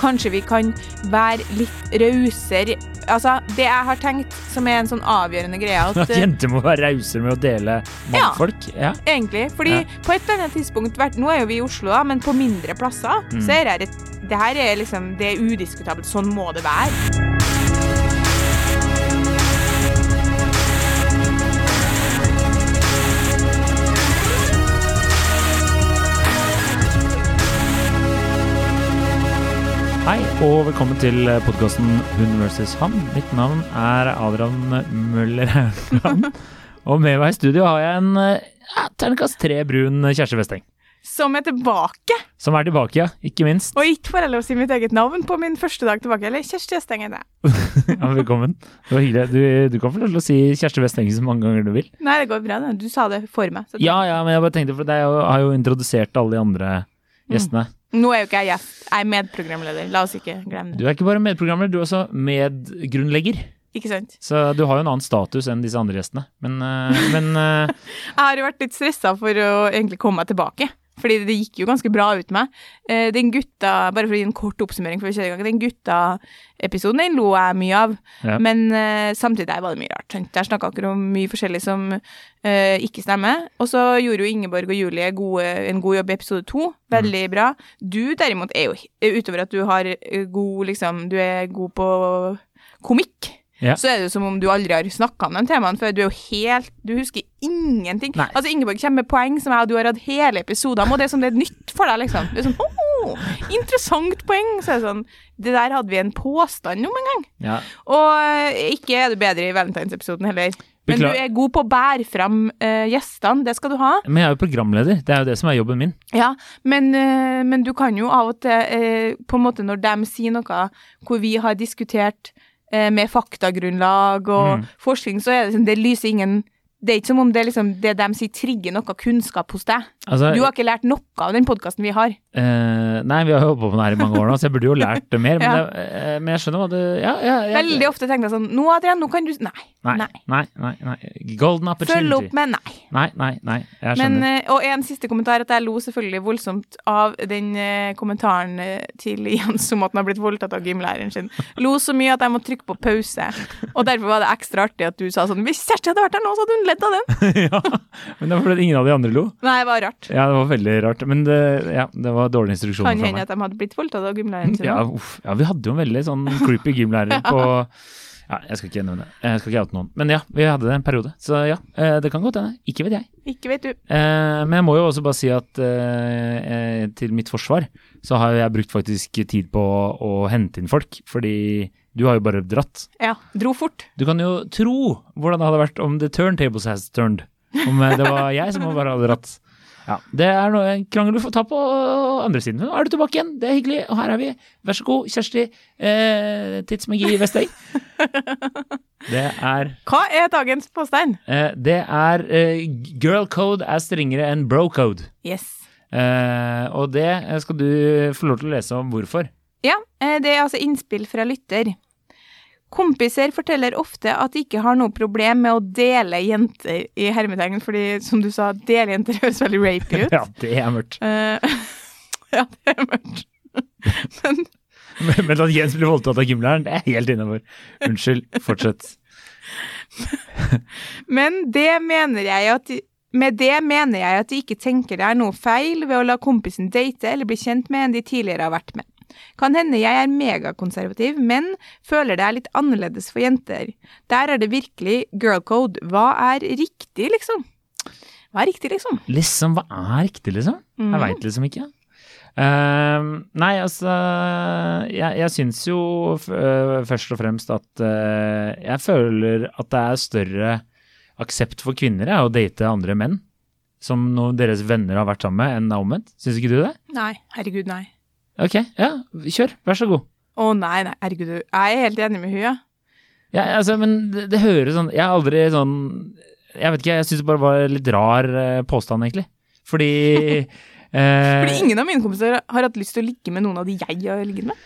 kanskje vi kan være litt rausere. Altså, det jeg har tenkt som er en sånn avgjørende greie at At jenter må være rausere med å dele Ja. mannfolk? Ja. Egentlig. Fordi Ja. på et eller annet tidspunkt Nå er jo vi i Oslo, da, men på mindre plasser Mm. så er det, det her er liksom Det er udiskutabelt. Sånn må det være. Og velkommen til podkasten Hun vs. ham. Mitt navn er Adrian Møller Haugland. og med meg i studio har jeg en ja, terningkast tre brun Kjersti Westeng. Som er tilbake. Som er tilbake, ja. Ikke minst. Og ikke lov å si mitt eget navn på min første dag tilbake. Eller Kjersti Westeng er det. Ja, velkommen. Det var hyggelig. Du, du kan få lov til å si Kjersti Westeng så mange ganger du vil. Nei, det går bra. Du sa det for meg. Ja, ja, men jeg bare tenkte, for jeg har jo introdusert alle de andre gjestene. Nå er jo ikke jeg gjest. Jeg er medprogramleder. La oss ikke glemme det. Du er ikke bare medprogramleder, du er også medgrunnlegger. Ikke sant? Så du har jo en annen status enn disse andre gjestene. Men, eh, men eh, Jeg har jo vært litt stressa for å egentlig komme meg tilbake. Fordi det gikk jo ganske bra ut med. Eh, Den gutta, bare for å gi en kort oppsummering, for vi kjører i gang, den gutta-episoden den lo jeg mye av. Ja. Men uh, samtidig der var det mye rart. Der snakka dere om mye forskjellig som uh, ikke stemmer. Og så gjorde jo Ingeborg og Julie gode, en god jobb i episode to. Veldig bra. Du derimot er jo, utover at du har god liksom, Du er god på komikk. Ja. Så er det jo som om du aldri har snakka om de temaene før. Du er jo helt Du husker ingenting. Nei. Altså Ingeborg kommer med poeng som jeg og du har hatt hele episoder om, og det er som det er nytt for deg, liksom. Det er sånn Åh, interessant poeng. Så er det sånn Det der hadde vi en påstand om en gang. ja. Og eh, ikke er du bedre i Valentine's-episoden heller. Men du er god på å bære fram uh, gjestene, det skal du ha. Men jeg er jo programleder. Det er jo det som er jobben min. Ja, men, uh, men du kan jo av og til, uh, på en måte når de sier noe hvor vi har diskutert med faktagrunnlag og Mm. forskning, så er det sånn, det lyser ingen Det er ikke som om det, liksom, det de sier, trigger noe kunnskap hos deg. Altså, Du har ikke lært noe av den podkasten vi har. Eh, nei, vi har jo holdt på med det her i mange år nå, så jeg burde jo lært det mer. Men, det, uh, men jeg skjønner hva du Ja, ja, ja. Veldig ofte tenker jeg sånn Nå, Adrian, nå kan du Nei. Nei, Nei. nei, nei. Golden opportunity. Følg opp med nei. Nei, nei, nei. Jeg Men, skjønner. eh, og en siste kommentar, at jeg lo selvfølgelig voldsomt av den eh, kommentaren til Jens om at han har blitt voldtatt av gymlæreren sin. Lo så mye at jeg må trykke på pause. Og derfor var det ekstra artig at du sa sånn Hvis Kjersti hadde vært her nå, så hadde hun ledd av den. ja, men det var fordi ingen av de andre lo. Nei, det var rart. Ja, det var veldig rart. Men det, ja, det var dårlige instruksjoner Kan fra hende meg. at de hadde blitt voldtatt av gymlæreren sin. Ja, ja, vi hadde jo en veldig sånn creepy gymlærer på Ja, jeg skal ikke nevne. Jeg skal ikke oute noen. Men ja, vi hadde det en periode. Så ja, eh, det kan godt hende. Ikke vet jeg. Ikke vet du. Eh, men jeg må jo også bare si at eh, eh, til mitt forsvar så har jeg brukt faktisk tid på å, å hente inn folk, fordi du har jo bare dratt. Ja. Dro fort. Du kan jo tro hvordan det hadde vært om the turntables has turned. Om eh, det var jeg som bare hadde dratt. Ja, Det er noe, en krangel du får ta på andre siden. Nå er du tilbake igjen, det er hyggelig, og her er vi. Vær så god, Kjersti eh, Tidsmagi Vesteng. Det er Hva er dagens påstand? eh, Det er eh, girl code er strengere enn bro code. Yes. Eh, og det skal du få lov til å lese om hvorfor. Ja, eh, det er altså innspill fra lytter. Kompiser forteller ofte at de ikke har noe problem med å dele jenter i hermetegn, fordi som du sa, dele jenter høres veldig rapy ut. Ja, det er mørkt. Eh, ja, det er mørkt. Men Men men at Jens blir voldtatt av gymlæreren, det er helt innafor. Unnskyld, fortsett. Men det mener jeg at de, med det mener jeg at de ikke tenker det er noe feil ved å la kompisen date eller bli kjent med en de tidligere har vært med. Kan hende jeg er megakonservativ, men føler det er litt annerledes for jenter. Der er det virkelig girl code. Hva er riktig, liksom? Hva er riktig, liksom? Liksom, hva er riktig, liksom? Jeg Mhm. veit liksom ikke. Uh, nei, altså Jeg, jeg syns jo øh, først og fremst at uh, Jeg føler at det er større aksept for kvinner ja, å date andre menn som deres venner har vært sammen med, enn omvendt. Syns ikke du det? Nei, herregud, nei. Ok, ja, kjør. Vær så god. Å nei, nei, herregud, jeg er helt enig med hun, ja. Ja, altså, men det, det høres sånn Jeg har aldri sånn Jeg vet ikke, jeg syns det bare var litt rar eh, påstand, egentlig. Fordi eh, Fordi ingen av mine kompiser har hatt lyst til å ligge med noen av de jeg har ligget med.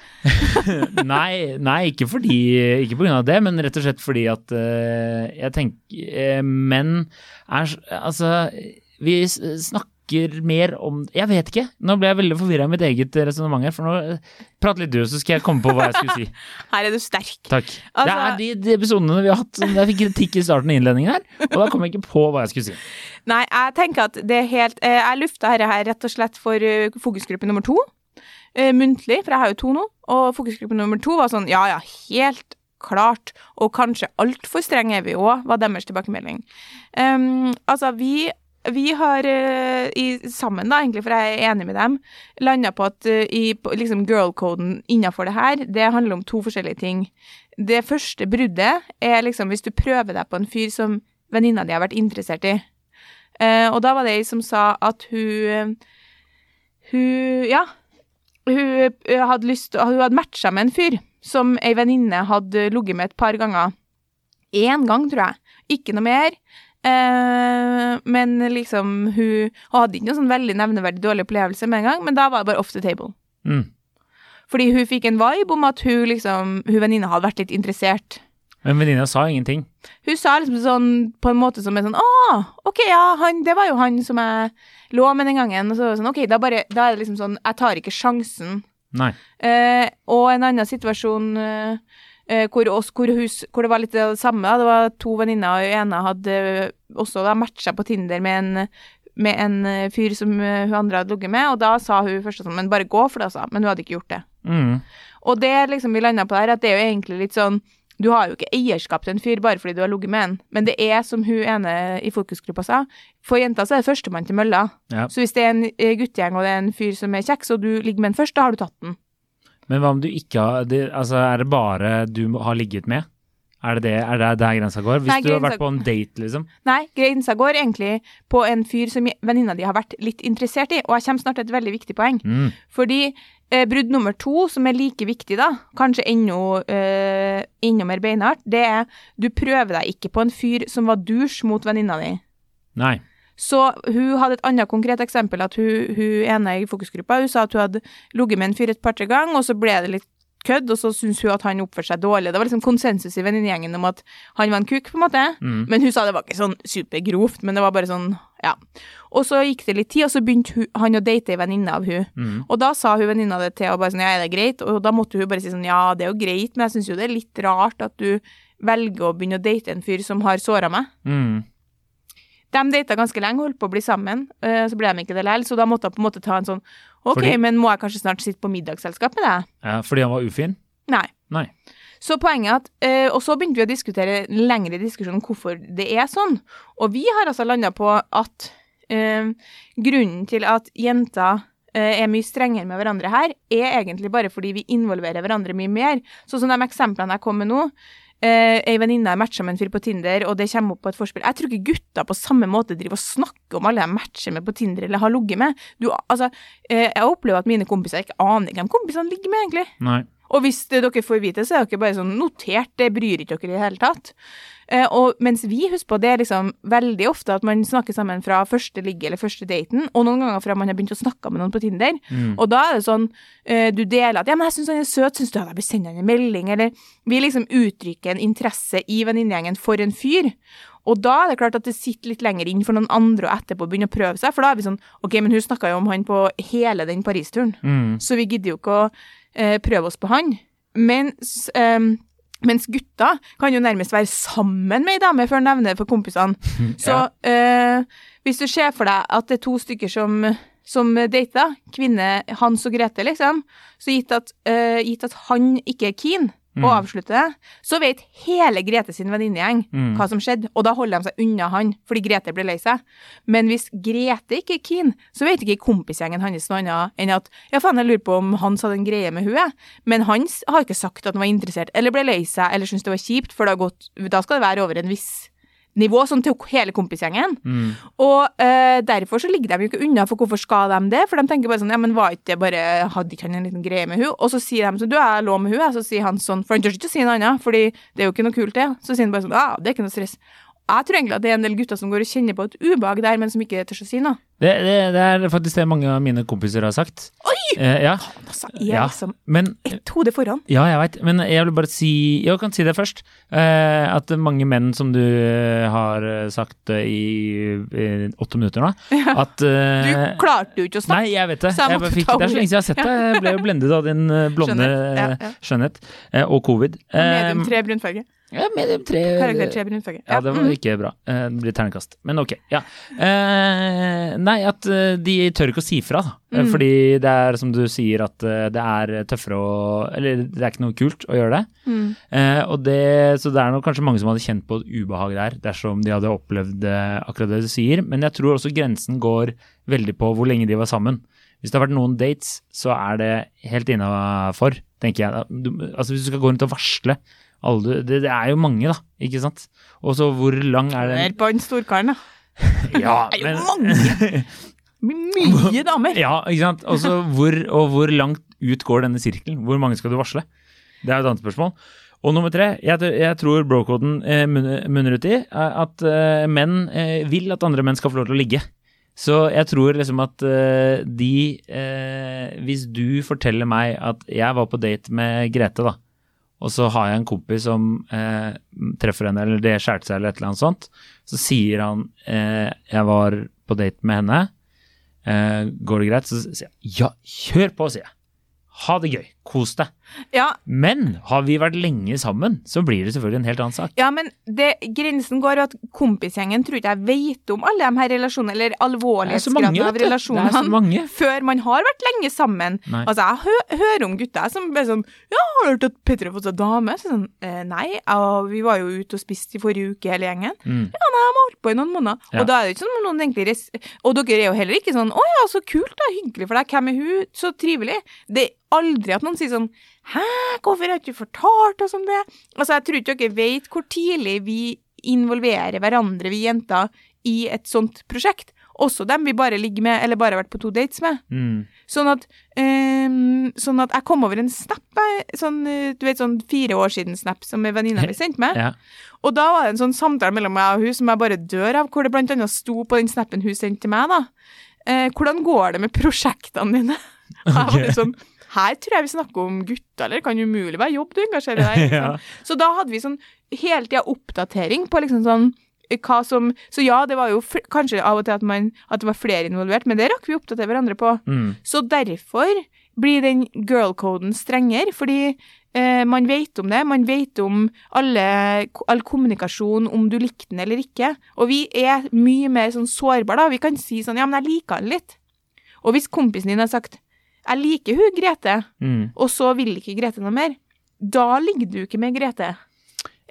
nei, nei, ikke fordi Ikke av det, men rett og slett fordi at uh, jeg tenker uh, Menn er Altså, vi snakker snakker mer om Jeg vet ikke. Nå ble jeg veldig forvirra i mitt eget resonnement her, for nå Prat litt du, så skal jeg komme på hva jeg skulle si. Her er du sterk. Takk. Altså- det er de, de episodene vi har hatt Jeg fikk kritikk i starten av innledningen her, og da kom jeg ikke på hva jeg skulle si. Nei, jeg tenker at det er helt eh, Jeg lufta dette her rett og slett for eh, fokusgruppe nummer to. eh, muntlig, for jeg har jo to nå. Og fokusgruppe nummer to var sånn ja ja, helt klart. Og kanskje altfor streng er vi òg, var deres tilbakemelding. Um, altså, vi vi har eh, i, sammen, da, egentlig, for jeg er enig med dem, landa på at eh, i liksom girl-koden innafor det her, det handler om to forskjellige ting. Det første bruddet er liksom hvis du prøver deg på en fyr som venninna di har vært interessert i. Uh, og da var det ei som sa at hun Hun Ja. Hun hadde lyst Hun hadde matcha med en fyr som ei venninne hadde ligget med et par ganger. Én gang, tror jeg. Ikke noe mer. Eh, men liksom, hun, hun hadde ikke noen sånn veldig nevneverdig dårlig opplevelse med en gang, men da var det bare off the table. Mm. Fordi hun fikk en vibe om at hun liksom, hun venninna hadde vært litt interessert. Men venninna sa ingenting. Hun sa liksom sånn på en måte som er sånn Å, OK, ja, han, det var jo han som jeg lå med den gangen. Og så var det sånn, OK, da, bare, da er det liksom sånn Jeg tar ikke sjansen. Nei. Eh, og en annen situasjon eh, hvor, oss, hvor, hus, hvor det var litt det samme. Det var to venninner, og ene hadde også da matcha på Tinder med en, med en eh, fyr som eh, hun andre hadde ligget med, og da sa hun først sånn Men bare gå for det, altså. Men hun hadde ikke gjort det. Mm. Og det liksom vi landa på der, at det er jo egentlig litt sånn Du har jo ikke eierskap til en fyr bare fordi du har ligget med en, men det er, som hun ene i fokusgruppa sa, for jenter så er det førstemann til mølla. Ja. Så hvis det er en eh, guttegjeng og det er en fyr som er kjekk, så du ligger med en først, da har du tatt den. Men hva om du ikke har det, Altså, er det bare du har ligget med? Er det, det, er det der grensa går? Hvis Nei, du har vært på en date, liksom? Nei, grensa går egentlig på en fyr som venninna di har vært litt interessert i, og jeg kommer snart til et veldig viktig poeng. Mm. Fordi eh, brudd nummer to, som er like viktig, da, kanskje enda, eh, enda mer beinhardt, det er du prøver deg ikke på en fyr som var dusj mot venninna di. Nei. Så hun hadde et annet konkret eksempel, at hun, hun ene i fokusgruppa, hun sa at hun hadde ligget med en fyr et par-tre ganger, og så ble det litt kødd, og så syntes hun at han oppførte seg dårlig. Det var liksom konsensus i venninnegjengen om at han var en kuk, på en måte. Mm. Men hun sa det var ikke sånn supergrovt, men det var bare sånn, ja. Og så gikk det litt tid, og så begynte hun, han å date ei venninne av hun. Mm. Og da sa hun venninna det til henne bare sånn, ja, er det greit? Og da måtte hun bare si sånn, ja, det er jo greit, men jeg syns jo det er litt rart at du velger å begynne å date en fyr som har såra meg. Mm. De data ganske lenge, holdt på å bli sammen, eh, så ble de ikke det likevel, så da måtte hun på en måte ta en sånn OK, Fordi- men må jeg kanskje snart sitte på middagsselskap med deg? Ja, fordi han var ufin? Nei. Nei. Så poenget er at eh, Og så begynte vi å diskutere en lengre diskusjon om hvorfor det er sånn. Og vi har altså landa på at øh, grunnen til at jenter er mye strengere med hverandre her, er egentlig bare fordi vi involverer hverandre mye mer. Sånn som de eksemplene jeg kom med nå. Eh, ei venninne matcha med en fyr på Tinder, og det kommer opp på et forspill. Jeg tror ikke gutter på samme måte driver og snakker om alle de matcher med på Tinder eller har ligget med. Du, altså, eh, jeg opplever at mine kompiser ikke aner hvem kompisene ligger med, egentlig. Nei. Og hvis det, dere får vite, så er dere bare sånn notert, det bryr ikke dere i det hele tatt. Eh, og mens vi husker på det er liksom veldig ofte at man snakker sammen fra første ligge eller første daten, og noen ganger fra man har begynt å snakke med noen på Tinder. Mm. Og da er det sånn, eh, du deler at 'ja, men jeg syns han er søt, syns du at jeg bør sende han en melding', eller vi liksom uttrykker en interesse i venninnegjengen for en fyr. Og da er det klart at det sitter litt lenger inn for noen andre å etterpå begynne å prøve seg, for da er vi sånn 'ok, men hun snakka jo om han på hele den Paris-turen'. Mm. Så vi gidder jo ikke å eh, prøve oss på han. Mens, em, mens gutta kan jo nærmest være sammen med ei dame før han nevner det for kompisene. Så eh, hvis du ser for deg at det er to stykker som, som dater, kvinne Hans og Grete, liksom, så gitt at, øh, gitt at han ikke er keen Mm. og avslutte det, så vet hele Grete sin venninnegjeng Mm. hva som skjedde, og da holder de seg unna han, fordi Grete blir lei seg. Men hvis Grete ikke er keen, så vet ikke kompisgjengen hans noe annet enn at ja, faen, jeg lurer på om Hans hadde en greie med henne. Men Hans har ikke sagt at han var interessert, eller ble lei seg, eller syntes det var kjipt, for det har gått, da skal det være over en viss nivå, sånn til hele kompisgjengen. Mm. Og uh, derfor så ligger de jo ikke unna, for hvorfor skal de det? For de tenker bare sånn, ja, men var ikke det bare, hadde ikke han en liten greie med hun? Og så sier de sånn, du, jeg lå med hun, og så sier han sånn, for han tør ikke å si noe annet, fordi det er jo ikke noe kult det. Så sier han bare sånn, ja, det er ikke noe stress. Jeg tror egentlig at det er en del gutter som går og kjenner på et ubehag der, men som ikke tør å si noe. Det, det, det er faktisk det mange av mine kompiser har sagt. Oi! Eh, ja, Altså, jeg er Ja. liksom men ett hode foran. Ja, jeg veit, men jeg vil bare si Jeg kan si det først. Eh, at mange menn, som du eh, har eh, sagt eh, i, i åtte minutter nå, at Du eh, klarte jo ikke å snakke. Nei, jeg vet det. Jeg Jeg fikk, det er så lenge siden jeg har sett det. Jeg ble jo blendet av din blonde Skjønnhet, ja, ja. skjønnhet. Og covid. Medium Eh, tre brunfarge. Ja, medium tre. Karakter tre brunfarge. Ja, det var mm. ikke bra. Eh, Det blir ternekast. Men ok. Ja. Eh, nei, at eh, de tør ikke å si fra, da. Mm. Fordi det er som du sier, at det er tøffere å Eller det er ikke noe kult å gjøre det. Mm. Eh, og det, så det er nok kanskje mange som hadde kjent på et ubehag der, dersom de hadde opplevd akkurat det du sier. Men jeg tror også grensen går veldig på hvor lenge de var sammen. Hvis det har vært noen dates, så er det helt innafor, tenker jeg. Du, altså hvis du skal gå rundt og varsle alle, du- det, det er jo mange, da, ikke sant. Og så hvor lang er Hør det på den storkaren, da. Ja, Det er jo men mange. Mye damer. Ja, ikke sant. Og så hvor, og hvor langt ut går denne sirkelen? Hvor mange skal du varsle? Det er jo et annet spørsmål. Og nummer tre, jeg, jeg tror brokoden eh, munner, ut i at eh, menn eh, vil at andre menn skal få lov til å ligge. Så jeg tror liksom at eh, de eh, Hvis du forteller meg at jeg var på date med Grete, da, og så har jeg en kompis som eh, treffer henne, eller det skjærte seg, eller et eller annet sånt, så sier han eh, jeg var på date med henne, eh, går det greit? Så sier jeg ja, kjør på, sier jeg. Ha det gøy, kos deg. Ja, Men har vi vært lenge sammen, så blir det selvfølgelig en helt annen sak. ja men det, grensen går jo at kompisgjengen tror ikke jeg vet om alle de her relasjonene, eller er alvorlighetsgraden av relasjonene, før man har vært lenge sammen. Nei. Altså, jeg hø hører om gutter som blir sånn Ja, har du hørt at Petter har fått seg dame? Så sånn, eh, nei, og vi var jo ute og spiste i forrige uke, hele gjengen. Mm. Ja, nei, de har holdt på i noen måneder. Ja. Og da er det ikke sånn om noen egentlig Og dere er jo heller ikke sånn Å ja, så kult, da. Hyggelig for deg. Hvem er hun? Så trivelig. Det er aldri at noen sier sånn Hæ, hvorfor har ikke du fortalt oss om det? Altså, jeg tror ikke dere vet hvor tidlig vi involverer hverandre, vi jenter, i et sånt prosjekt. Også dem vi bare ligger med, eller bare har vært på to dates med. Mm. Sånn at, um, sånn at jeg kom over en snap, sånn, eh, du vet, sånn fire år siden-snap som venninna mi sendte meg. Ja. Og da var det en sånn samtale mellom meg og hun som jeg bare dør av, hvor det blant annet sto på den snappen hun sendte til meg, da. Eh, hvordan går det med prosjektene dine? Jeg litt sånn, her tror jeg vi snakker om gutter, eller det kan umulig være jobb du engasjerer deg i. Ja. Liksom. Så da hadde vi sånn hele tida oppdatering på liksom sånn eh, hva som Så ja, det var jo kanskje av og til at, man, at det var flere involvert, men det rakk vi å oppdatere hverandre på. Mm. Så derfor blir den girl-coden strengere, fordi eh, man vet om det. Man vet om alle, all kommunikasjon, om du likte den eller ikke. Og vi er mye mer sånn sårbare, da. Vi kan si sånn Ja, men jeg liker den litt. Og hvis kompisen din har sagt Jeg liker hun Grete, Mm. og så vil ikke Grete noe mer, da ligger du ikke med Grete.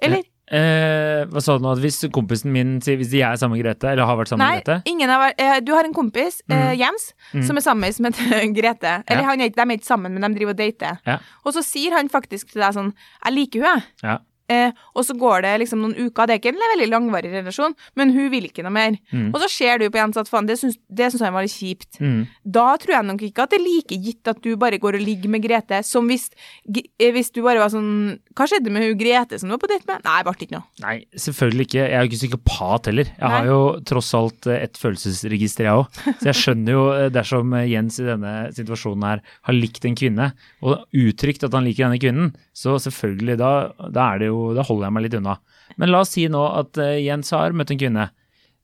Eller? Eh, hva sa du nå? Hvis kompisen min sier Hvis jeg er sammen med Grete, eller har vært sammen Nei, med Grete ingen har vært eh, Du har en kompis, eh, Jens, Mm. som er sammen med Grete. Eller Ja. han er, de er ikke sammen, men de driver og dater. Ja. Og så sier han faktisk til deg sånn Jeg liker hun, jeg. Ja. Eh, og så går det liksom noen uker, det er ikke en veldig langvarig relasjon, men hun vil ikke noe mer. Mm. Og så ser du på Jens at faen, det syns, det syns han var litt kjipt. Mm. Da tror jeg nok ikke at det er like gitt at du bare går og ligger med Grete, som hvis, eh, hvis du bare var sånn Hva skjedde med hun Grete som du var på date med? Nei, det ble ikke noe. Nei, selvfølgelig ikke. Jeg er jo ikke psykopat heller. Jeg har jo tross alt eh, et følelsesregister, jeg òg. Så jeg skjønner jo eh, dersom Jens i denne situasjonen her har likt en kvinne, og uttrykt at han liker denne kvinnen, så selvfølgelig, da, da jo Da holder jeg meg litt unna. Men la oss si nå at eh, Jens har møtt en kvinne,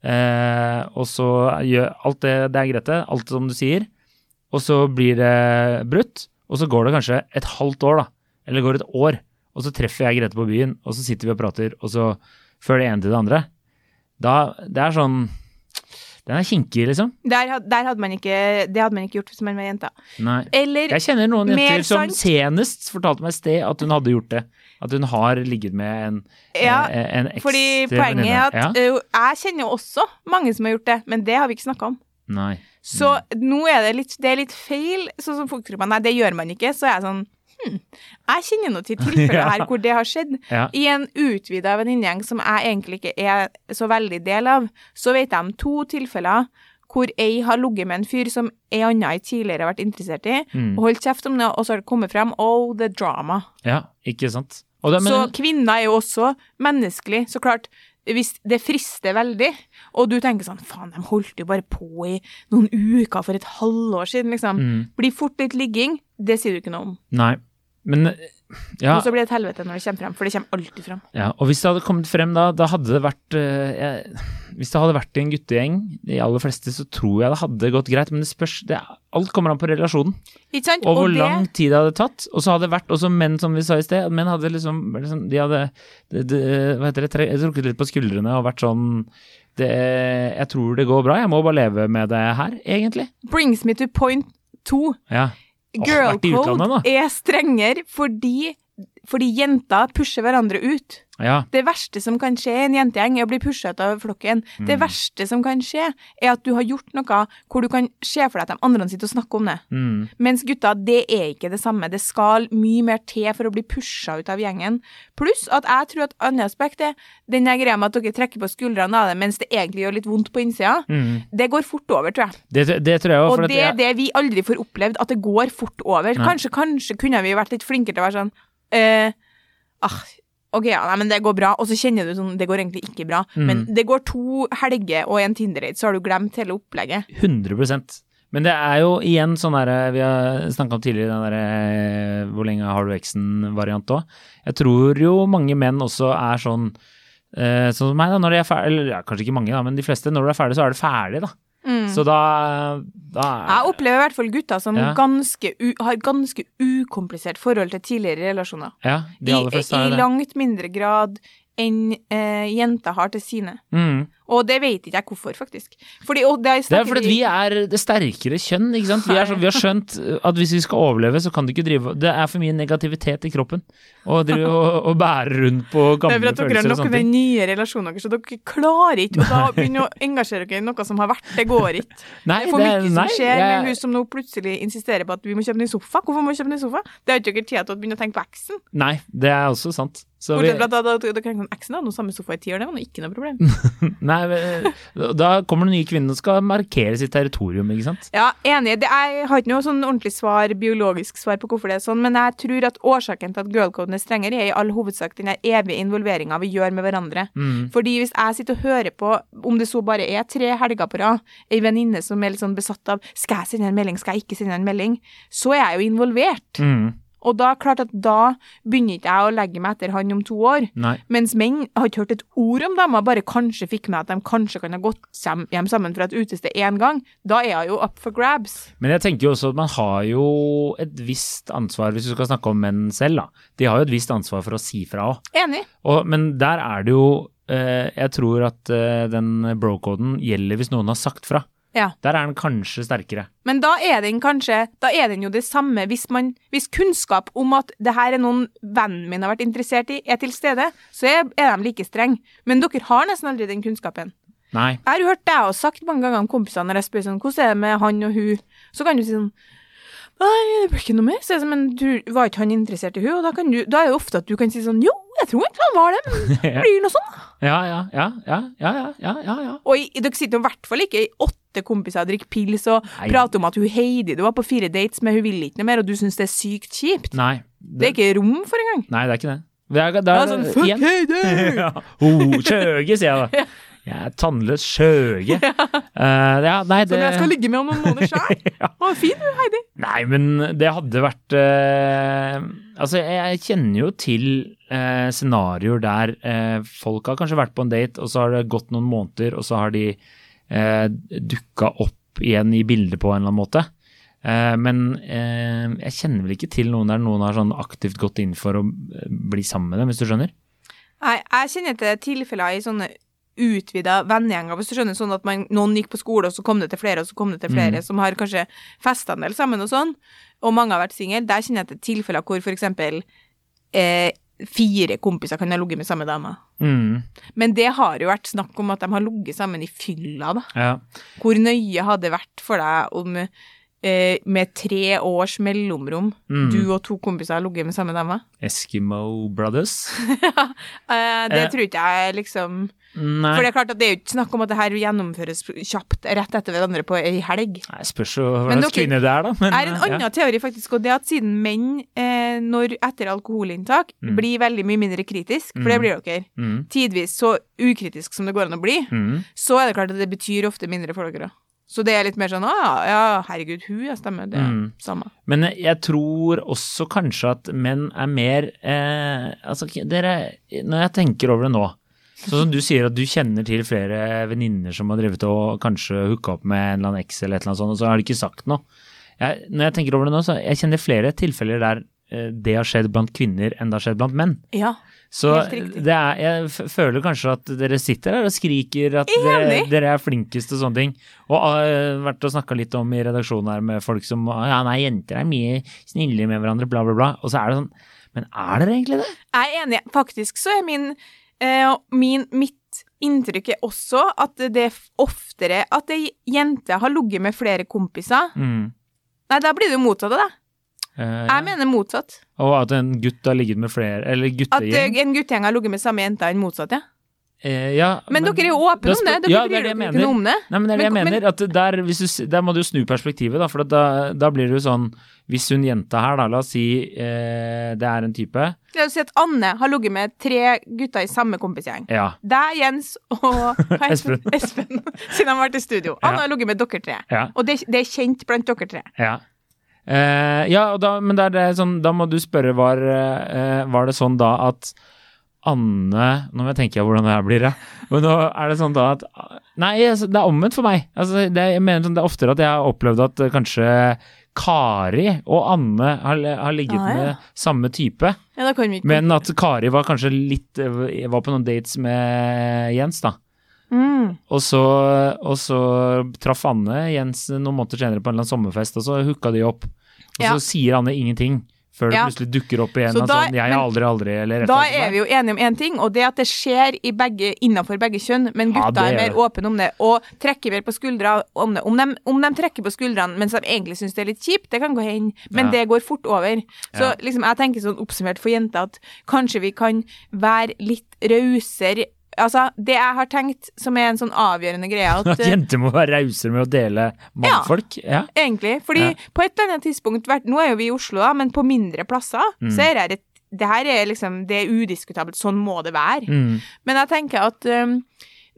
eh, og så gjør alt det Det er Grete. Alt som du sier. Og så blir det brutt, og så går det kanskje et halvt år, da. Eller går et år. Og så treffer jeg Grete på byen, og så sitter vi og prater, og så føler det ene til det andre. Da, det er sånn Den er kinkig, liksom. Der, der hadde man ikke, det hadde man ikke gjort hvis man var jenta. Nei. Eller Jeg kjenner noen jenter som senest fortalte meg i sted at hun hadde gjort det. At hun har ligget med en, Ja, en en eks Fordi poenget er at ja? ø, jeg kjenner jo også mange som har gjort det, men det har vi ikke snakka om. Nei. Så nå er det litt, det er litt feil, sånn som folk tror man, nei, det gjør man ikke. Så er jeg sånn hm, jeg kjenner noe til tilfeller her hvor det har skjedd. Ja. I en utvida venninnegjeng som jeg egentlig ikke er så veldig del av, så vet jeg om to tilfeller hvor ei har ligget med en fyr som ei anna ei tidligere har vært interessert i, Mm. og holdt kjeft om det, og så har det kommet frem oh, the drama. ja, ikke sant. Og det, men, så kvinner er jo også menneskelig. Så klart, hvis det frister veldig, og du tenker sånn faen, de holdt jo bare på i noen uker for et halvår siden, liksom. Mm. Blir fort litt ligging, det sier du ikke noe om. Nei. Men ja, Og så blir det et helvete når det kommer frem, for det kommer alltid frem. ja, og hvis det hadde kommet frem da, da hadde det vært eh, Hvis det hadde vært i en guttegjeng, de aller fleste, så tror jeg det hadde gått greit, men det spørs det, Alt kommer an på relasjonen. Ikke sant? Og hvor det, lang tid det hadde tatt. Og så hadde det vært også menn, som vi sa i sted. Menn hadde liksom, liksom De hadde de, de, Hva heter det, trukket litt på skuldrene og vært sånn det, Jeg tror det går bra, jeg må bare leve med det her, egentlig. brings me to point two. Ja. Girl code er strengere fordi fordi jenter pusher hverandre ut. Ja. Det verste som kan skje i en jentegjeng, er å bli pusha ut av flokken. Mm. Det verste som kan skje, er at du har gjort noe hvor du kan se for deg at de andre sitter og snakker om det. Mm. Mens gutta, det er ikke det samme. Det skal mye mer til for å bli pusha ut av gjengen. Pluss at jeg tror at annet aspekt er den greia med at dere trekker på skuldrene av det mens det egentlig gjør litt vondt på innsida. Mm. Det går fort over, tror jeg. Det, det tror jeg også, Og det er det vi aldri får opplevd, at det går fort over. Kanskje, kanskje kunne vi vært litt flinkere til å være sånn eh, ah, Ok, ja, nei, men det går bra. Og så kjenner du sånn Det går egentlig ikke bra. Mm. Men det går to helger og en Tinder-date, så har du glemt hele opplegget. 100% Men det er jo igjen sånn derre Vi har snakka om tidligere den derre Hvor lenge har du eksen-variant òg. Jeg tror jo mange menn også er sånn eh, Sånn som meg, da. Når de er ferdig Eller ja, kanskje ikke mange, da, men de fleste. Når du er ferdig, så er du ferdig, da. Mm. Så da, da Jeg opplever i hvert fall gutter som Ja. ganske u, har ganske ukomplisert forhold til tidligere relasjoner. Ja, de aller I, fleste I jo det. langt mindre grad enn eh, jenter har til sine. Mm. Og det vet ikke jeg hvorfor, faktisk. Fordi, det, Det er fordi vi er det sterkere kjønn, ikke sant. Vi, er så, vi har skjønt at hvis vi skal overleve, så kan du ikke drive Det er for mye negativitet i kroppen. Å drive og, og bære rundt på gamle følelser Det er for at dere har noe med nye relasjoner, så dere klarer ikke å begynne å engasjere dere i noe som har vært. Det går ikke. Nei, Det er for mye som nei, skjer jeg- med hun som nå plutselig insisterer på at vi må kjøpe ny sofa. Hvorfor må vi kjøpe ny sofa? Det har ikke dere tid til å begynne å tenke på eksen. Nei, det er også sant. Bortsett fra at da, da, da, eksen hadde samme sofa i ti år, det var nå ikke noe problem. nei, men, da kommer den nye kvinnen og skal markere sitt territorium, ikke sant. Ja, enig. Det jeg har ikke noe sånn ordentlig svar, biologisk svar på hvorfor det er sånn, men jeg tror at årsaken til at girlcoden er strengere, er i all hovedsak den evige involveringa vi gjør med hverandre. Mm. Fordi hvis jeg sitter og hører på, om det så bare er tre helger på rad, ei venninne som er litt sånn besatt av skal jeg sende en melding, skal jeg ikke sende en melding, så er jeg jo involvert. Mm. Og da klart at da begynner ikke jeg å legge meg etter han om to år. Nei. Mens menn har ikke hørt et ord om dem, og bare kanskje fikk med at de kanskje kan ha gått hjem sammen fra et utested én gang. Da er jeg jo up for grabs. Men jeg tenker jo også at man har jo et visst ansvar, hvis du skal snakke om menn selv, da. De har jo et visst ansvar for å si fra òg. Enig. Men der er det jo eh, Jeg tror at eh, den bro-koden gjelder hvis noen har sagt fra. Ja. Der er den kanskje sterkere. Men da er den kanskje Da er den jo det samme hvis man Hvis kunnskap om at det her er noen vennen min har vært interessert i, er til stede, så er, er de like strenge. Men dere har nesten aldri den kunnskapen. Nei. Jeg har hørt deg og sagt mange ganger om kompisene når jeg spør sånn Hvordan er det med han og hun? Så kan du si sånn Nei, det blir ikke noe mer. Så jeg, sånn, men du var ikke han interessert i hun? Og da, kan du, da er det ofte at du kan si sånn Jo, jeg tror egentlig han var det, men blir noe sånn. Ja, ja, ja, ja, ja, ja, ja, ja. Og dere sitter jo i hvert fall ikke i åtte kompiser og drikker pils og prater om at hun Heidi du var på fire dates med, hun vil ikke noe mer, og du syns det er sykt kjipt. Nei. Det, er ikke rom for engang. Nei, det er ikke det. Det er, sånn Fuck Heidi! Ja. sier jeg da. Jeg er tannløs skjøge. Eh, ja, nei, det Som jeg skal ligge med om noen måneder sjøl. Ja. Å, fin du, Heidi. Nei, men det hadde vært uh, Altså, jeg kjenner jo til uh, scenarioer der uh, folk har kanskje vært på en date, og så har det gått noen måneder, og så har de uh, dukka opp igjen i bildet på en eller annen måte. Eh, men eh, jeg kjenner vel ikke til noen der noen har sånn aktivt gått inn for å bli sammen med dem, hvis du skjønner? Nei, jeg kjenner til tilfeller i sånne utvida vennegjenger, hvis du skjønner, sånn at man, noen gikk på skole, og så kom det til flere, og så kom det til flere, som har kanskje festa en del sammen og sånn, og mange har vært single. Der kjenner jeg til tilfeller hvor for eksempel eh, fire kompiser kan ha ligget med samme dame. Mm, Men det har jo vært snakk om at de har ligget sammen i fylla, da. ja. Hvor nøye hadde det vært for deg om eh, med tre års mellomrom, Mm. du og to kompiser har ligget med samme dame. Eskimo Brothers? Eh, det Eh. tror ikke jeg liksom Nei. For det er klart at det er jo ikke snakk om at det her gjennomføres kjapt rett etter hverandre på ei helg. Nei, spørs jo hva slags kvinne det er, da. Men, er en annen annen teori faktisk, og det at siden menn, eh, når etter alkoholinntak, Mm. blir veldig mye mindre kritisk, for det Mm. blir dere, mm, tidvis så ukritisk som det går an å bli, mm. så er det klart at det betyr ofte mindre for dere. Så det er litt mer sånn å ja, herregud, hun, ja, stemmer, det er Mm. samme. Men jeg tror også kanskje at menn er mer eh, Altså, dere Når jeg tenker over det nå Sånn som du sier at du kjenner til flere venninner som har drevet og kanskje hooka opp med en eller annen eks eller et eller annet sånt, og så har de ikke sagt noe. Jeg, når jeg tenker over det nå, så jeg kjenner flere tilfeller der det har skjedd blant kvinner enn det har skjedd blant menn. Ja. Så er, jeg føler kanskje at dere sitter her og skriker at dere, dere er flinkest og sånne ting. Og har vært og snakka litt om i redaksjonen her med folk som ja, nei, jenter er mye snillere med hverandre, bla, bla, bla. Og så er det sånn Men er dere egentlig det? Jeg er enig. Faktisk så er min, eh, min Mitt inntrykk er også at det er oftere at ei jente har ligget med flere kompiser. Mm. Nei, da blir det jo motsatt av det. Eh, Jeg mener motsatt. Og at en gutt har ligget med flere Eller guttegjeng. At eh, en guttegjeng har ligget med samme jenta enn motsatt, ja. Eh, ja, Men, dere er jo åpne om det. Dere ja, det bryr det dere ikke noe om det. Nei, men det er det jeg Men- men- mener. At der, hvis du, der må du snu perspektivet, da. For da, da blir det jo sånn Hvis hun jenta her, da, la oss si eh, det er en type La oss si at Anne har ligget med tre gutter i samme kompisgjeng. Ja. Deg, Jens og Espen. Espen. Siden han har vært i studio. Anne Ja. har ligget med dere tre. ja. Og det, det er kjent blant dere tre. Ja. Eh, ja, da, men sånn, da må du spørre, var, eh, var det sånn da at Anne Nå må jeg tenke hvordan det her blir, ja. Men nå er det sånn da at Nei, altså, det er omvendt for meg. Altså, det, jeg mener sånn, det er oftere at jeg har opplevd at eh, kanskje Kari og Anne har, har ligget Ah, ja. med samme type. Ja, Men at Kari var kanskje litt eh, Var på noen dates med Jens, da. Mm. Og så, og så traff Anne Jens noen måneder senere på en eller annen sommerfest, og så hooka de opp. Og Ja. så sier Anne ingenting før det Ja. plutselig dukker opp igjen. Så da- sånn, 'Jeg men- aldri, aldri', eller Da er vi jo enige om én ting, og det er at det skjer i begge, innenfor begge kjønn, men gutta ja, er er mer åpne om det, og trekker mer på skuldra om det. Om de, om de trekker på skuldrene mens de egentlig syns det er litt kjipt, det kan gå hen, men Ja. det går fort over. Så liksom, jeg tenker sånn oppsummert for jenter at kanskje vi kan være litt rausere. Altså, det jeg har tenkt som er en sånn avgjørende greie, at At jenter må være rausere med å dele mannfolk? Ja. Egentlig. Fordi Ja. på et eller annet tidspunkt, nå er jo vi i Oslo, da, men på mindre plasser, Mm. så er det et det her er liksom, det er udiskutabelt, sånn må det være. Mm. Men jeg tenker at um,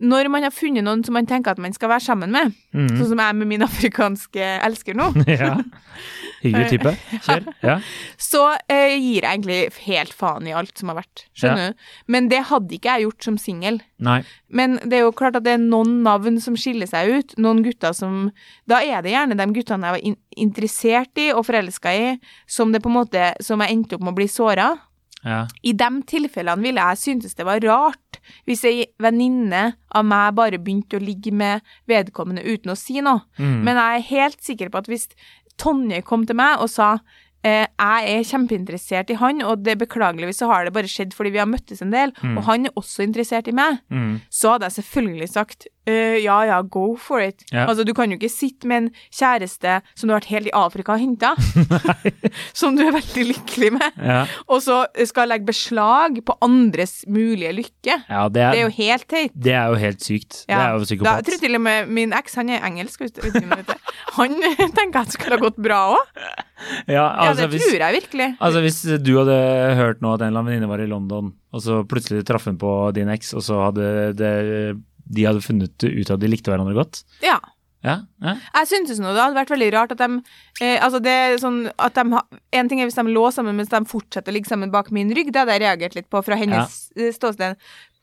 når man har funnet noen som man tenker at man skal være sammen med, Mm. sånn som jeg med min afrikanske elsker nå, ja. Hyggelig type. Kjør. Ja. så eh, gir jeg egentlig helt faen i alt som har vært. Skjønner du? Men det hadde ikke jeg gjort som singel. Men det er jo klart at det er noen navn som skiller seg ut. Noen gutter som Da er det gjerne de guttene jeg var in interessert i og forelska i, som det på en måte Som jeg endte opp med å bli såra. Ja. I de tilfellene ville jeg syntes det var rart hvis ei venninne av meg bare begynte å ligge med vedkommende uten å si noe. Mm. Men jeg er helt sikker på at hvis Tonje kom til meg og sa eh, jeg er kjempeinteressert i han, og det beklageligvis så har det bare skjedd fordi vi har møttes en del, Mm. og han er også interessert i meg, Mm. så hadde jeg selvfølgelig sagt «Eh, ja ja, go for it. Ja. Altså, du kan jo ikke sitte med en kjæreste som du har vært helt i Afrika og henta, som du er veldig lykkelig med, Ja. og så skal legge beslag på andres mulige lykke. ja, det Det er, er jo helt teit. det er jo helt sykt. Det er jo Da, jeg tror til og med min eks, han er engelsk, du vet du. Han tenker at det skulle ha gått bra òg. Altså, det hvis, tror jeg virkelig. Altså Hvis du hadde hørt nå at en eller annen venninne var i London, og så plutselig traff hun på din eks, og så hadde det, de hadde funnet ut at de likte hverandre godt Ja. Ja, ja. Jeg syntes nå det hadde vært veldig rart at de eh, Altså, det er sånn at de ha, En ting er hvis de lå sammen mens de fortsetter å ligge sammen bak min rygg, det hadde jeg reagert litt på fra hennes ja. ståsted.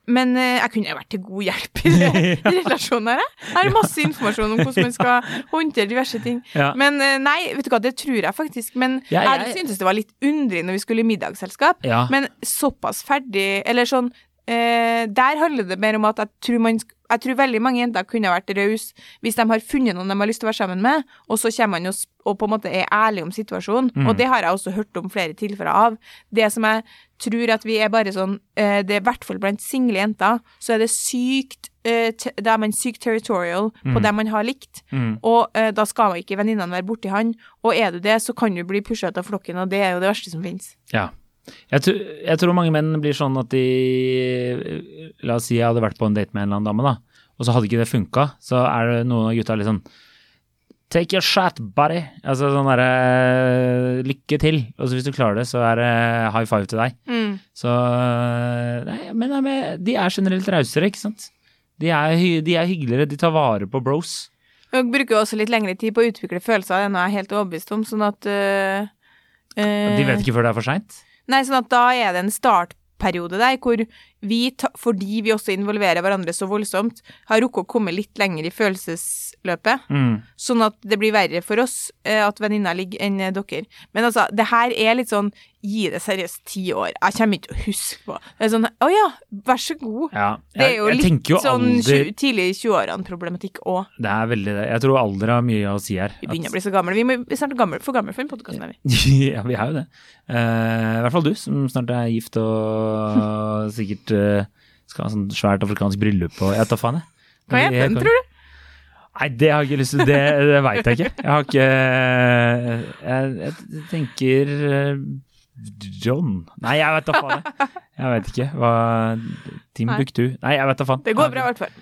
Men eh, jeg kunne jo vært til god hjelp i den relasjonen her. jeg. Har masse informasjon om hvordan man skal håndtere diverse ting. Men eh, nei, vet du hva, det tror jeg faktisk. Men jeg, jeg- syntes det var litt underlig når vi skulle i middagsselskap. Men såpass ferdig Eller sånn eh, Der handler det mer om at jeg tror man sk jeg tror veldig mange jenter kunne vært rause hvis de har funnet noen de har lyst til å være sammen med, og så kommer man og, og på en måte er ærlig om situasjonen. Mm. Og det har jeg også hørt om flere tilfeller av. Det som jeg tror at vi er bare sånn eh, Det er i hvert fall blant single jenter, så er det sykt eh, Da er man sykt territorial på Mm. dem man har likt. Mm. Og uh, da skal man ikke venninnene være borti han. Og er du det, så kan du bli pusha ut av flokken, og det er jo det verste som finnes. Ja. Jeg, tror- jeg tror mange menn blir sånn at de La oss si jeg hadde vært på en date med en eller annen dame, da, og så hadde ikke det funka. Så er det noen av gutta litt sånn Take your shot, buddy. Altså sånn derre Lykke til. Og så hvis du klarer det, så er det high five til deg. Mm. Så Nei, men de er generelt rausere, ikke sant. De er, de er hyggeligere, de tar vare på bros. Og bruker også litt lengre tid på å utvikle følelser, er jeg er helt overbevist om, sånn at uh, uh, De vet ikke før det er for seint. Nei, sånn at da er det en startperiode der hvor vi, fordi vi også involverer hverandre så voldsomt, har rukket å komme litt lenger i følelsesløpet, Mm. sånn at det blir verre for oss eh, at venninna ligger enn eh, dere. Men altså, det her er litt sånn gi det seriøst ti år. Jeg kommer ikke til å huske på Det er sånn å ja, vær så god. Ja, Det er jo litt jo sånn alder tidlig i 20-årene-problematikk òg. Det er veldig det. Jeg tror alder har mye å si her. Vi begynner å bli så gamle. Vi må vi er snart gamle, for gamle for en podkast. ja, vi er jo det. Uh, I hvert fall du, som snart er gift og sikkert uh, skal ha sånn svært afrikansk bryllup og Jeg tar faen, jeg. Hva heter den, tror du? Nei, det har jeg ikke lyst til. Det, det veit jeg ikke. Jeg har ikke Jeg, jeg tenker eh, John Nei, jeg vet da faen, jeg. Jeg vet ikke. Hva Timbuktu? Nei, jeg vet da faen. Det går bra, i hvert fall.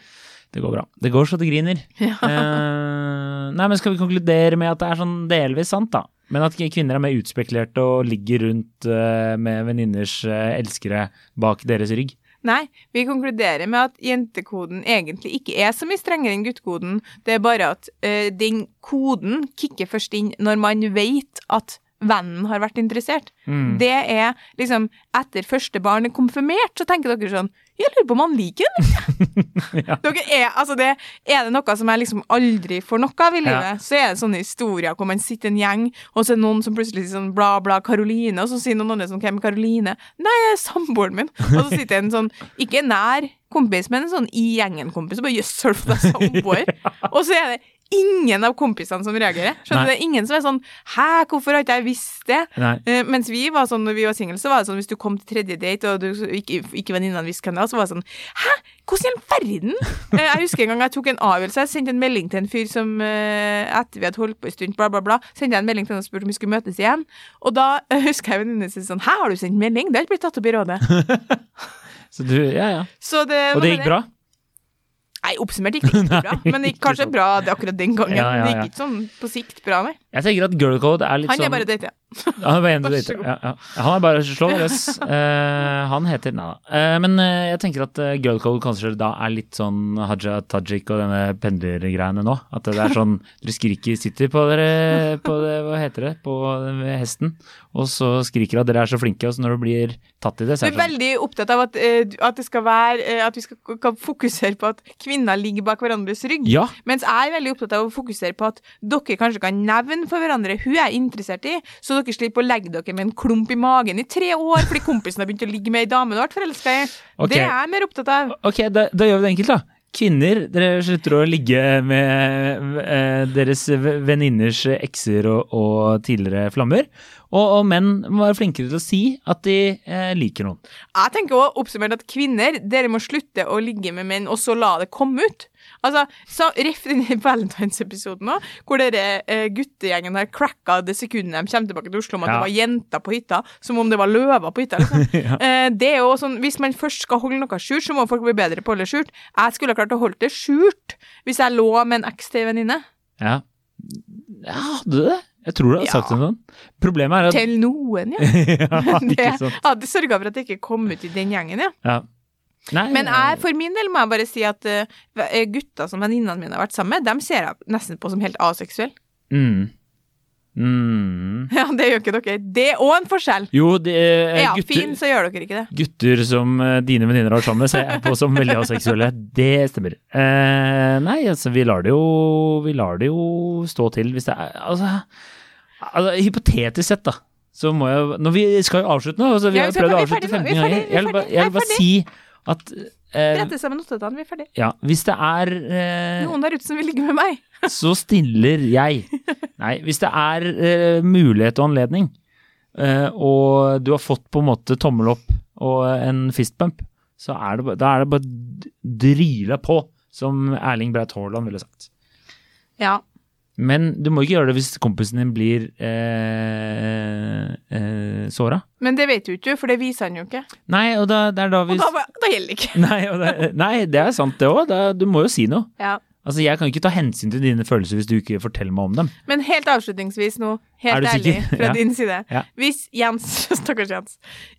Det går bra. Det går så det griner. Ja. Eh, nei, men skal vi konkludere med at det er sånn delvis sant, da? Men at kvinner er mer utspekulerte og ligger rundt eh, med venninners elskere bak deres rygg? Nei, vi konkluderer med at jentekoden egentlig ikke er så mye strengere enn guttekoden. Det er bare at uh, den koden kicker først inn når man vet at vennen har vært interessert. Mm. Det er liksom Etter første barn er konfirmert, så tenker dere sånn Jeg lurer på om han liker den. Ja. Dere er, altså det, er det noe som jeg liksom aldri får noe av i livet, Ja. så er det sånne historier hvor man sitter en gjeng, og så er det noen som plutselig sier sånn bla, bla, Karoline, og så sier noen andre sånn hvem er Karoline? Nei, det er samboeren min. Og så sitter en sånn, ikke nær kompis, men en sånn i gjengen-kompis, og bare jøss, du fått deg samboer? Og så er det ingen av kompisene som reagerer. Skjønner? Nei. Det er ingen som er sånn hæ, hvorfor har ikke jeg visst det? Eh, mens vi var sånn, når vi var single, så var det sånn hvis du kom til tredje date, og du ikke, ikke venninnene visste hvem det var, så var det sånn Hæ, hvordan i all verden? uh, jeg husker en gang jeg tok en avgjørelse. Jeg sendte en melding til en fyr som uh, etter vi hadde holdt på en stund, bla, bla, bla, sendte jeg en melding til han og spurte om vi skulle møtes igjen. Og da husker jeg venninnen sin sånn Hæ, har du sendt melding? Det har ikke blitt tatt opp i rådet. Så du, ja ja. Så det, Og det gikk bra? Nei, oppsummert gikk det ikke bra. Men det gikk kanskje bra det akkurat den gangen. Ja, ja, Det ja. gikk ikke sånn på sikt bra, nei. Jeg tenker at girl code er litt Han sånn er bare date, ja. Han er bare en date. Ja, ja. Han er bare slå løs. Uh, han heter Nei da. Uh, men uh, jeg tenker at eh, girl code kanskje da er litt sånn Haja Tajik og denne pendlergreiene nå. At det er sånn dere skriker, sitter på dere på det, hva heter det, på hesten, og så skriker at dere er så flinke, og så når du blir tatt i det, Du så er er det sånn veldig opptatt av at, eh, at det skal være eh, At vi skal, kan fokusere på at kvinner ligger bak hverandres rygg. Ja. Mens jeg er veldig opptatt av å fokusere på at dere kanskje kan nevne for hverandre hun er interessert i, så dere slipper å legge dere med en klump i magen i tre år fordi kompisen har begynt å ligge med ei dame du har vært forelska i. Okay. Det er jeg mer opptatt av. Ok, da, da gjør vi det enkelt, da. Kvinner, dere slutter å ligge med eh, deres venninners ekser og, og tidligere flammer. Og, og menn må være flinkere til å si at de eh, liker noen. Jeg tenker også oppsummert at kvinner, dere må slutte å ligge med menn, og så la det komme ut. Altså, så Ref den Valentine's-episoden òg, hvor dere eh, guttegjengen har cracka det sekundet de kommer tilbake til Oslo om at Ja. det var jenter på hytta, som om det var løver på hytta. liksom. eh, det er jo sånn, Hvis man først skal holde noe skjult, så må folk bli bedre på å holde skjult. Jeg skulle ha klart å holde det skjult hvis jeg lå med en eks til venninne. Ja. ja, hadde du det? Jeg tror du har Ja. sagt det sånn. Problemet er at Til noen, ja. ja, Det hadde sørga for at det ikke kom ut i den gjengen, ja. Ja. Nei, Men jeg, for min del må jeg bare si at uh, gutta som venninnene mine har vært sammen med, dem ser jeg nesten på som helt aseksuelle. mm. Mm. Ja, det gjør ikke dere. Det er òg en forskjell. Jo, det er Er gutter, fin, så gjør dere ikke det. gutter som eh, dine venninner har sammen med, ser jeg på som veldig aseksuelle. Det stemmer. Eh, nei, altså, vi lar det jo Vi lar det jo stå til hvis det er Altså, altså hypotetisk sett, da. Så må jeg Når vi skal jo avslutte nå, altså, vi Ja, har prøvd å avslutte 15 er ganger. er Jeg vil bare si at eh, Brette sammen notatene, vi er ferdig. ja, hvis det er eh, Noen der ute som vil ligge med meg. så stiller jeg. Nei, hvis det er eh, mulighet og anledning, eh, og du har fått på en måte tommel opp og en fistbump, så er det, da er det bare å dryle på, som Erling Braut Haaland ville sagt. Ja. Men du må ikke gjøre det hvis kompisen din blir eh, eh, såra. Men det vet du ikke, for det viser han jo ikke. Nei, og da, det er da Og da, da gjelder det ikke. Nei, det, nei, det er sant det òg. Du må jo si noe. Ja. Altså, Jeg kan ikke ta hensyn til dine følelser hvis du ikke forteller meg om dem. Men helt avslutningsvis nå, helt ærlig fra Ja. din side. Ja. Hvis Jens, stakkars Jens,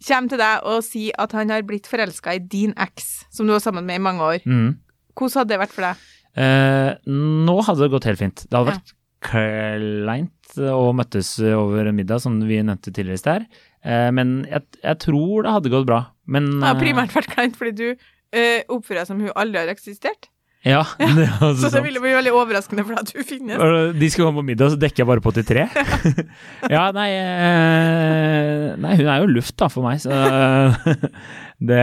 kommer til deg og sier at han har blitt forelska i din eks, som du var sammen med i mange år, Mm. hvordan hadde det vært for deg? Eh, nå hadde det gått helt fint. Det hadde Ja. vært kleint å møttes over middag, som vi nevnte tidligere i sted. Eh, men jeg, jeg tror det hadde gått bra. Men Det har eh, primært vært kleint fordi du eh, oppfører deg som hun aldri har eksistert. Ja, det er Så det ville bli veldig overraskende for deg at du finnes. De skal komme på middag, så dekker jeg bare på til tre. ja, nei eh, Nei, hun er jo luft, da, for meg, så det,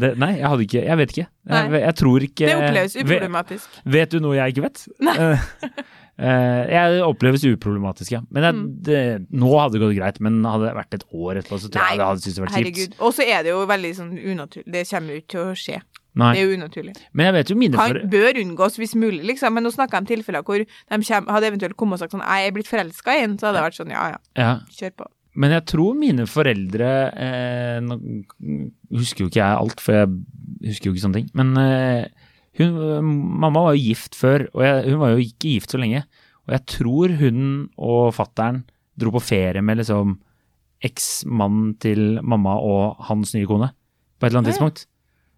det Nei, jeg hadde ikke Jeg vet ikke. Jeg, Nei. jeg tror ikke Det oppleves uproblematisk. vet du noe jeg ikke vet? Eh, eh, jeg oppleves uproblematisk, ja. Men jeg, Mm. det, nå hadde det gått greit. Men hadde det vært et år etterpå, så tror Nei, jeg det hadde syntes det vært kjipt. Og så er det jo veldig sånn unaturlig. Det kommer jo ikke til å skje. Nei. Det er jo unaturlig. Men jeg vet jo mine for... bør unngås hvis mulig, liksom. Men nå snakker jeg om tilfeller hvor de kjem, hadde eventuelt kommet og sagt sånn Jeg er blitt forelska i en, så hadde det vært sånn ja ja, Ja. kjør på. Men jeg tror mine foreldre eh, Nå husker jo ikke jeg alt, for jeg husker jo ikke sånne ting. Men eh, hun, mamma var jo gift før, og jeg, hun var jo ikke gift så lenge. Og jeg tror hun og fattern dro på ferie med liksom eksmannen til mamma og hans nye kone på et eller annet tidspunkt.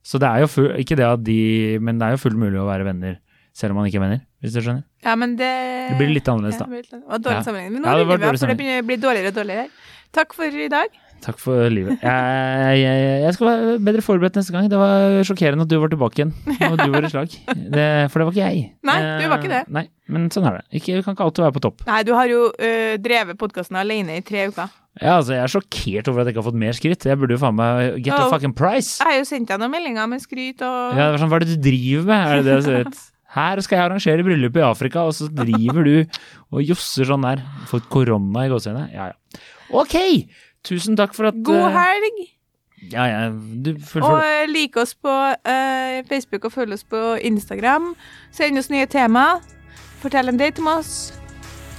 Så det er jo full, ikke det at de Men det er jo fullt mulig å være venner selv om man ikke er venner, hvis du skjønner. Ja, men det Det blir litt annerledes, Ja, da. det litt annerledes. Og dårlig Ja. sammenligning. Men nå Ja, det vi for det begynner å bli dårligere og dårligere. Takk for i dag. Takk for livet. Jeg, jeg, jeg skal være bedre forberedt neste gang. Det var sjokkerende at du var tilbake igjen, og du var i slag. Det, for det var ikke jeg. Nei, du var ikke det. Eh, Nei, men sånn er det. Ikke, vi kan ikke alltid være på topp. Nei, du har jo øh, drevet podkasten alene i tre uker. Ja, altså, jeg er sjokkert over at jeg ikke har fått mer skryt. Jeg burde jo faen meg get a Oh. fucking price. Jeg har jo sendt deg noen meldinger med skryt og Ja, det var sånn, Hva er det du driver med? Er det det jeg? Her skal jeg arrangere bryllup i Afrika, og så driver du og josser sånn der. Fått korona i gåseøynene. Ja, ja. Ok! Tusen takk for at God eh, helg! Ja, ja, du Og like øh, lik oss på uh, Facebook og følg oss på Instagram. Send oss nye tema. Fortell en date om oss.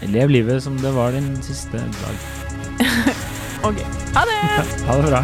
Lev livet som det var din siste dag. OK. Ha det! Ha det bra.